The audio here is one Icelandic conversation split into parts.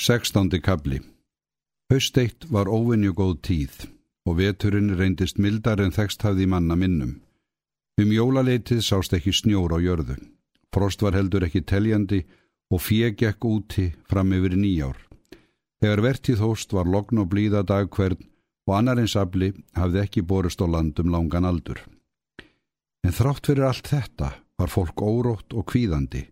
Sextándi kabli Hausteitt var óvinju góð tíð og veturinn reyndist mildar en þekst hafði manna minnum. Um jólaleitið sást ekki snjór á jörðu. Frost var heldur ekki teljandi og fjegekk úti fram yfir nýjár. Þegar vertið hóst var logn og blíða dagkvern og annarins afli hafði ekki borist á landum langan aldur. En þrátt fyrir allt þetta var fólk órótt og kvíðandi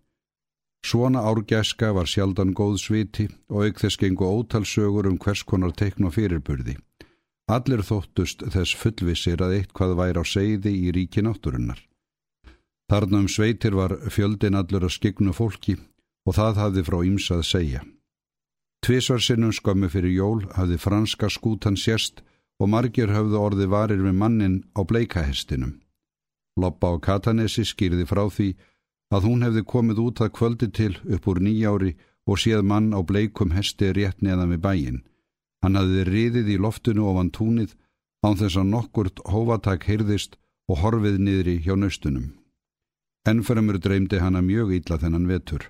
Svona árgæska var sjaldan góð sviti og auk þess gengu ótalsögur um hvers konar teikn og fyrirburði. Allir þóttust þess fullvissir að eitthvað væri á segði í ríki náttúrunnar. Þarna um sveitir var fjöldin allur að skignu fólki og það hafði frá ýmsað segja. Tvísvarsinnum skömmu fyrir jól hafði franska skútan sérst og margir hafði orði varir við mannin á bleikahestinum. Loppa á Katanesi skýrði frá því að hún hefði komið út að kvöldi til upp úr nýjári og séð mann á bleikum hesti rétt neðan við bæin. Hann hafði riðið í loftinu ofan túnið án þess að nokkurt hófatak heyrðist og horfið niðri hjá nöstunum. Ennframur dreymdi hana mjög ítla þennan vetur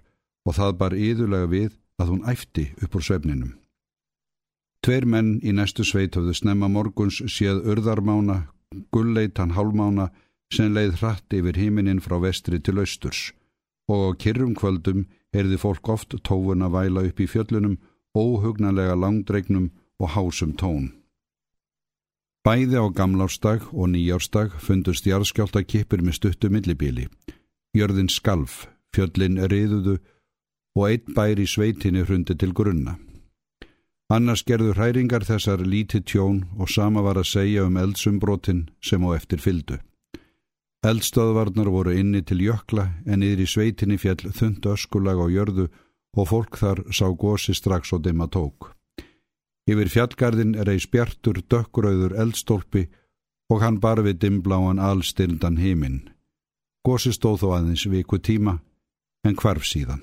og það bar yðurlega við að hún æfti upp úr svefninum. Tveir menn í næstu sveit höfðu snemma morguns séð urðarmána, gulleitan hálmána sem leið hratt yfir híminin frá vestri til austurs og á kyrrum kvöldum erði fólk oft tófun að væla upp í fjöllunum, óhugnanlega langdregnum og hásum tón. Bæði á gamlástag og nýjárstag fundust jarðskjálta kipir með stuttu millibíli. Jörðin skalf, fjöllin riðuðu og einn bær í sveitinni hrundi til grunna. Annars gerðu hræringar þessar lítið tjón og sama var að segja um eldsumbrotin sem á eftir fyldu. Eldstöðvarnar voru inni til jökla en yfir í sveitinni fjall þund öskulag á jörðu og fólk þar sá gósi strax og dimma tók. Yfir fjallgarðin eis bjartur dökkurauður eldstólpi og hann bar við dimbláan allstildan heiminn. Gósi stóð þó aðeins viku tíma en hvarf síðan.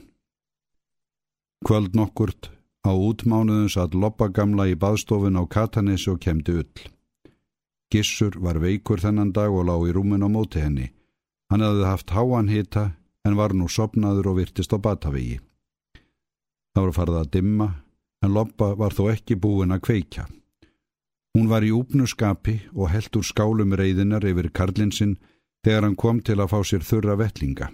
Kvöld nokkurt á útmánuðins að loppa gamla í baðstofun á Katanesi og kemdi ull. Gissur var veikur þennan dag og lág í rúmin á móti henni. Hann hefði haft háan hita en var nú sopnaður og virtist á batavegi. Það var farið að dimma en Loppa var þó ekki búin að kveikja. Hún var í úpnu skapi og held úr skálum reyðinar yfir karlinsinn þegar hann kom til að fá sér þurra vettlinga.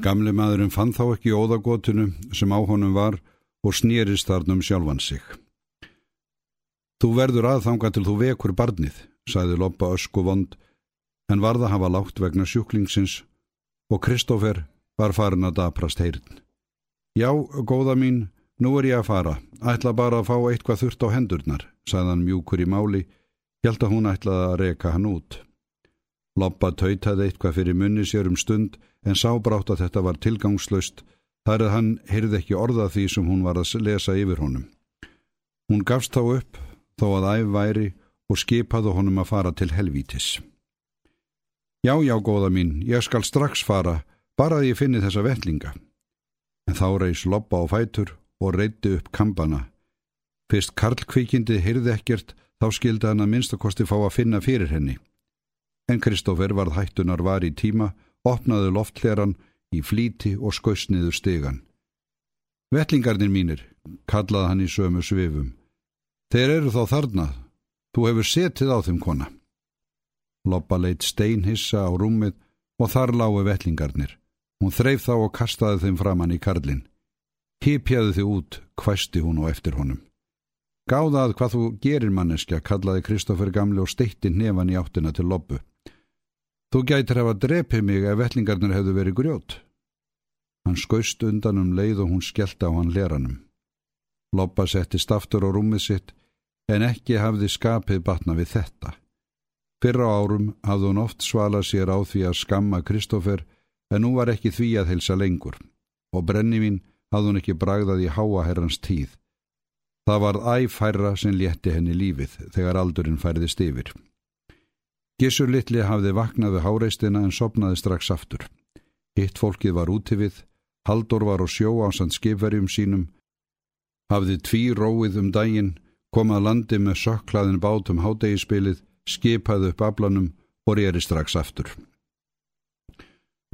Gamle maðurinn fann þá ekki óðagotunu sem á honum var og snýrist þarnum sjálfan sig. Þú verður aðþanga til þú vekur barnið, sagði Loppa ösku vond, en varða hafa lágt vegna sjúklingsins og Kristófer var farin að daprast heyrn. Já, góða mín, nú er ég að fara, ætla bara að fá eitthvað þurft á hendurnar, hann mjúkur í máli, hjálta hún ætlaði að reka hann út. Loppa tautaði eitthvað fyrir munni sér um stund en sábrátt að þetta var tilgangslöst, þar að hann heyrði ekki orða því sem hún var að lesa yfir honum. Hún gafst þá upp þó að æf væri og skipaðu honum að fara til helvítis. Já, já, góða mín, ég skal strax fara, bara að ég finni þessa vellinga. En þá reys loppa á fætur og reytti upp kampana. Fyrst Karlkvíkindi heyrði ekkert, þá skildi hann að minnstakosti fá að finna fyrir henni. En Kristófer varð hættunar var í tíma, opnaði loftleran í flíti og skausniður stegan. Vellingarnir mínir, kallaði hann í sömu svifum. Þeir eru þá þarna. Þú hefur setið á þeim kona. Loppa leitt steinhissa á rúmið og þar lágu vellingarnir. Hún þreif þá og kastaði þeim framann í karlinn. Hipjaði þið út, hvæsti hún og eftir honum. Gáðað hvað þú gerir manneskja, kallaði Kristófer gamli og steitti nefan í áttina til loppu. Þú gætir hafa drepið mig ef vellingarnir hefðu verið grjót. Hann skaust undan um leið og hún skellti á hann leranum. Loppa setti staftur á rúmið sitt en ekki hafði skapið batna við þetta. Fyrra árum hafði hún oft svalað sér á því að skamma Kristófer en nú var ekki því að helsa lengur og brennivín hafði hún ekki bragðað í háa herrans tíð. Það var æfærra sem létti henni lífið þegar aldurinn færðist yfir. Gissur litli hafði vaknað við háreistina en sopnaði strax aftur. Hitt fólkið var úti við, Haldur var á sjó ásand skipverjum sínum, hafði tví róið um daginn komað landi með sökklaðin bátum hádegispilið, skipaði upp aflanum og reyri strax aftur.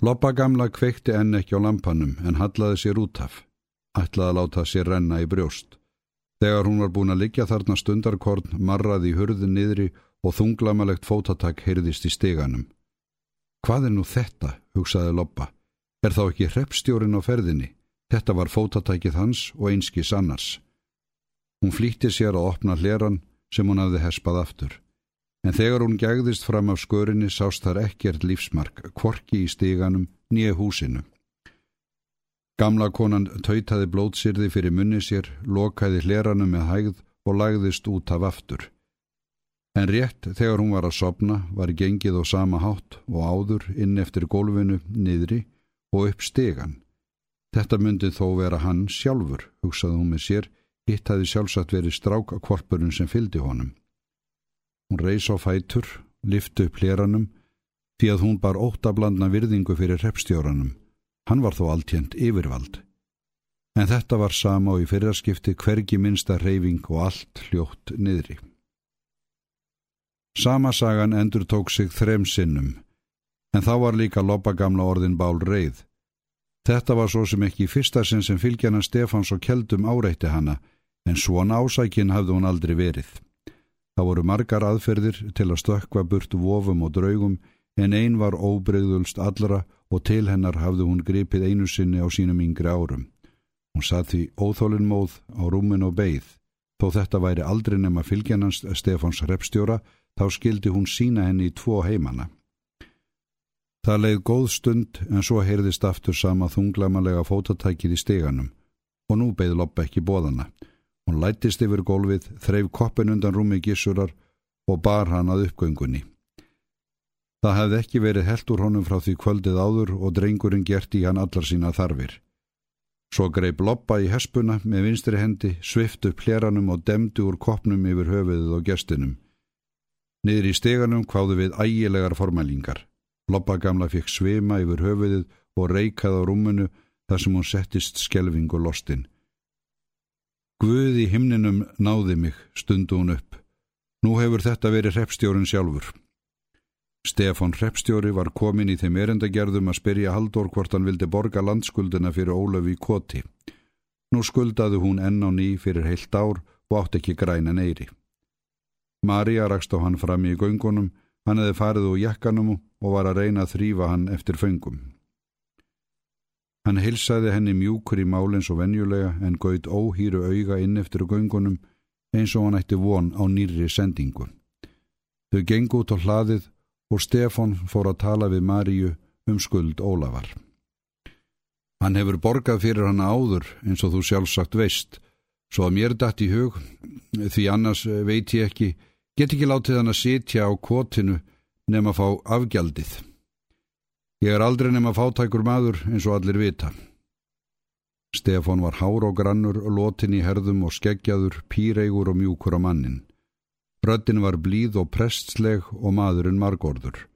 Loppa gamla kveikti enn ekki á lampanum en hallaði sér út af. ætlaði að láta sér renna í brjóst. Þegar hún var búin að liggja þarna stundarkorn, marraði í hurðin niðri og þunglamalegt fótatak heyrðist í steganum. Hvað er nú þetta, hugsaði Loppa. Er þá ekki hreppstjórin á ferðinni? Þetta var fótatækið hans og einskis annars. Hún flýtti sér að opna hleran sem hún hafði hespað aftur. En þegar hún gegðist fram af skörinni sást þar ekkert lífsmark, kvorki í stíganum, nýja húsinu. Gamla konan tautaði blótsýrði fyrir munni sér, lokaði hleranum með hægð og lagðist út af aftur. En rétt þegar hún var að sopna var gengið á sama hátt og áður inn eftir gólfinu niðri og upp stegan. Þetta myndi þó vera hann sjálfur, hugsaði hún með sér, hitt hafi sjálfsagt verið strákakvorpurinn sem fyldi honum. Hún reys á fætur, liftu upp hleranum, því að hún bar óttablandna virðingu fyrir repstjóranum Hann var þó alltjönd yfirvald. En þetta var sama og í fyrraskipti hvergi minsta reyfing og allt hljótt niðri. Sama sagan endur tók sig þrem sinnum, en þá var líka loppagamla orðin bál reið. Þetta var svo sem ekki fyrsta sinn sem fylgjana Stefáns og Kjeldum áreitti hana, en svona ásækin hafði hún aldrei verið. Það voru margar aðferðir til að stökka burt vofum og draugum, en ein var óbreyðulst allra og til hennar hafði hún gripið einu sinni á sínum yngri árum. Hún satt því óþólinn móð á rúmin og beigð. Þó þetta væri aldrei nema fylgjanans Stefáns repstjóra, þá skildi hún sína henni í tvo heimana. Það leið góð stund en svo heyrðist aftur sama þunglamalega fótatækið í steganum og nú beigð Loppa ekki bóðana. Hún lættist yfir gólfið, þreif koppin undan rúmi gísurar og bar hann að uppgöngunni. Það hefði ekki verið held úr honum frá því kvöldið áður og drengurinn gert í hann allar sína þarfir. Svo greip loppa í hespuna með vinstri hendi, svift upp hleranum og demdi úr kopnum yfir höfuðið og gestinum. Niður í steganum kváðu við ægilegar formælingar. Loppa gamla fikk svima yfir höfuðið og reikað á rúmunu þar sem hún settist skelving og lostin. Guð í himninum náði mig, stundu hún upp. Nú hefur þetta verið hreppstjórun sjálfur. Stefan Hreppstjóri var komin í þeim erendagerðum að spyrja Haldur hvort hann vildi borga landskuldina fyrir Ólöfi Koti. Nú skuldaði hún enn á ný fyrir heilt ár og átt ekki græna neyri. Marja rakst á hann fram í göngunum, hann hefði farið úr jakkanum og var að reyna að þrýfa hann eftir föngum. Hann hilsaði henni mjúkur í málins og venjulega en gauð óhýru auga inn eftir göngunum eins og hann ætti von á nýri sendingu. Þau gengu út á hlaðið og Stefan fór að tala við Maríu um skuld Ólafar. Hann hefur borgað fyrir hann áður eins og þú sjálfsagt veist, svo að mér dætt í hug, því annars veit ég ekki, get ekki látið hann að sitja á kvotinu nefn að fá afgjaldið. Ég er aldrei nefn að fátækur maður eins og allir vita. Stefan var hár og grannur, lotin í herðum og skeggjaður, píreigur og mjúkur á mannin. Röddin var blíð og prestsleg og maðurinn margorður.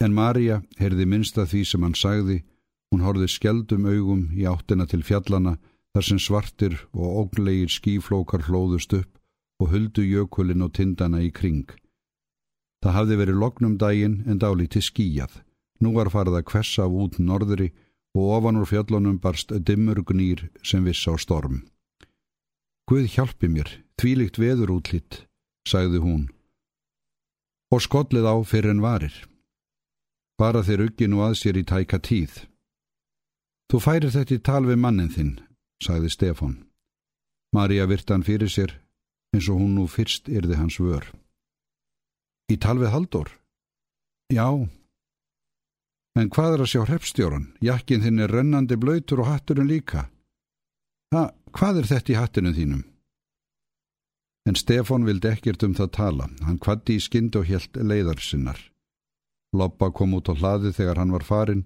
En Marja heyrði minnst að því sem hann sagði, hún horfið skeldum augum í áttina til fjallana þar sem svartir og óglegir skíflókar hlóðust upp og huldu jökulinn og tindana í kring. Það hafði verið lognum daginn en dálíti skíjað. Nú var farið að kvessa af út norðri og ofan úr fjallunum barst dimmur gnýr sem viss á storm. Guð hjálpi mér, tvílikt veður útlitt, sagði hún. Og skollið á fyrir en varir. Bara þeir ugginu að sér í tæka tíð. Þú færir þetta í tal við mannin þinn, sagði Stefan. Marja virtan fyrir sér eins og hún nú fyrst yrði hans vör. Í tal við Haldur? Já. En hvað er að sjá hreppstjóran? Jakkin þinn er rennandi blöytur og hatturinn líka. Ha, hvað er þetta í hattinum þínum? En Stefan vildi ekkert um það tala. Hann kvatti í skind og helt leiðarsinnar. Loppa kom út á hlaði þegar hann var farin.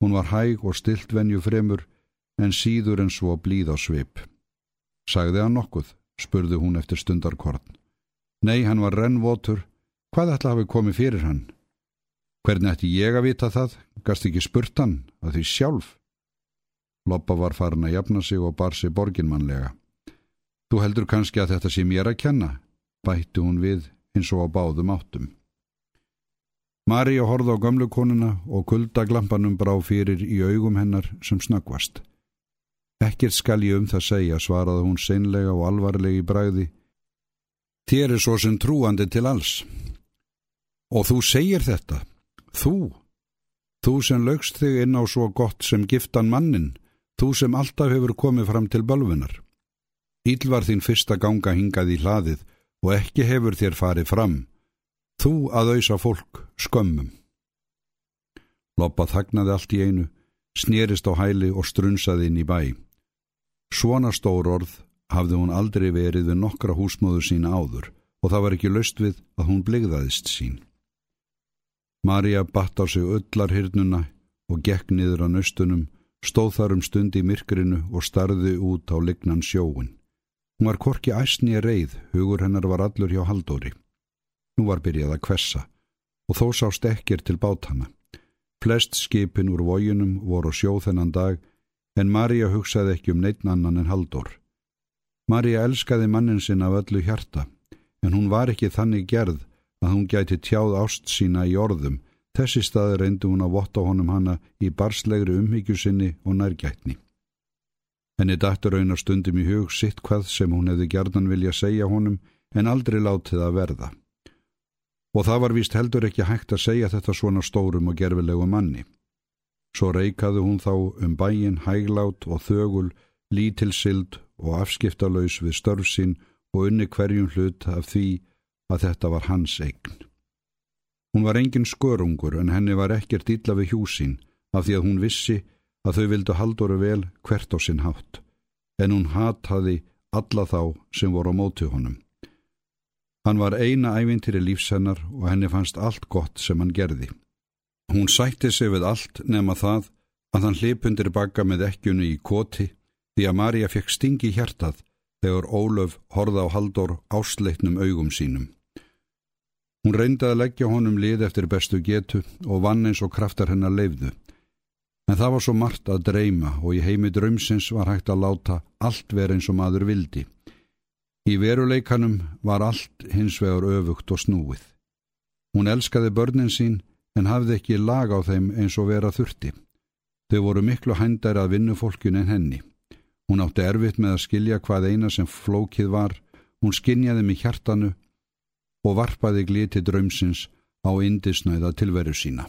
Hún var hæg og stilt venju fremur, en síður en svo blíð á svip. Sagði hann nokkuð, spurði hún eftir stundarkorn. Nei, hann var rennvotur. Hvað ætla hafi komið fyrir hann? Hvernig ætti ég að vita það? Gast ekki spurt hann, að því sjálf. Loppa var farin að jafna sig og bar sig borginmannlega. Þú heldur kannski að þetta sé mér að kenna, bætti hún við eins og á báðum áttum. Marja horði á gamlu konuna og kuldaglampanum brá fyrir í augum hennar sem snöggvast. Ekkert skal ég um það segja, svaraði hún seinlega og alvarlega í bræði. Þér er svo sem trúandi til alls. Og þú segir þetta, þú, þú sem lögst þig inn á svo gott sem giftan mannin, þú sem alltaf hefur komið fram til bölfunar. Íll var þín fyrsta ganga hingað í hlaðið og ekki hefur þér farið fram, þú að auðsa fólk skömmum. Loppa þagnaði allt í einu, snýrist á hæli og strunsaði inn í bæ. Svona stór orð hafði hún aldrei verið við nokkra húsmóðu sína áður og það var ekki löst við að hún bligðaðist sín. Marja batt á sig öllar hirnuna og gekk niður á nöstunum, stóð þar um stund í myrkrinu og starði út á lignan sjóun. Hún var korki æsni að reið, hugur hennar var allur hjá haldóri. Nú var byrjað að kvessa og þó sást ekkir til bátana. Flest skipin úr vójunum voru sjóð þennan dag en Marja hugsaði ekki um neitt annan en Haldur. Marja elskaði mannin sinna af öllu hjarta, en hún var ekki þannig gerð að hún gæti tjáð ást sína í orðum, þessi staði reyndi hún að votta honum hana í barslegri umhyggju sinni og nærgætni. Henni dættur raunar stundum í hug sitt hvað sem hún hefði gerðan vilja segja honum en aldrei látið að verða. Og það var vist heldur ekki hægt að segja þetta svona stórum og gerfilegu manni. Svo reikaði hún þá um bæin hæglát og þögul, lítilsild og afskiptalauðs við störfsinn og unni hverjum hlut af því að þetta var hans eign. Hún var engin skörungur en henni var ekkert illa við hjúsin af því að hún vissi að þau vildu haldoru vel hvert á sinn hátt, en hún hataði alla þá sem voru á móti honum. Hann var eina ævintýri lífsennar og henni fannst allt gott sem hann gerði. Hún sætti sig við allt nema það að hann hlipundir bakka með ekkjunu í koti því að Marja fekk stingi hjartað þegar Ólöf horða á Haldur ásleitnum augum sínum. Hún reyndi að leggja honum lið eftir bestu getu og vann eins og kraftar hennar leifðu. En það var svo margt að dreyma og í heimi draumsins var hægt að láta allt vera eins og maður vildi. Í veruleikanum var allt hins vegar öfugt og snúið. Hún elskaði börnin sín en hafði ekki lag á þeim eins og vera þurfti. Þau voru miklu hændar að vinnu fólkun en henni. Hún átti erfitt með að skilja hvað eina sem flókið var, hún skinjaði mig hjartanu og varpaði gliti draumsins á indisnæða tilveru sína.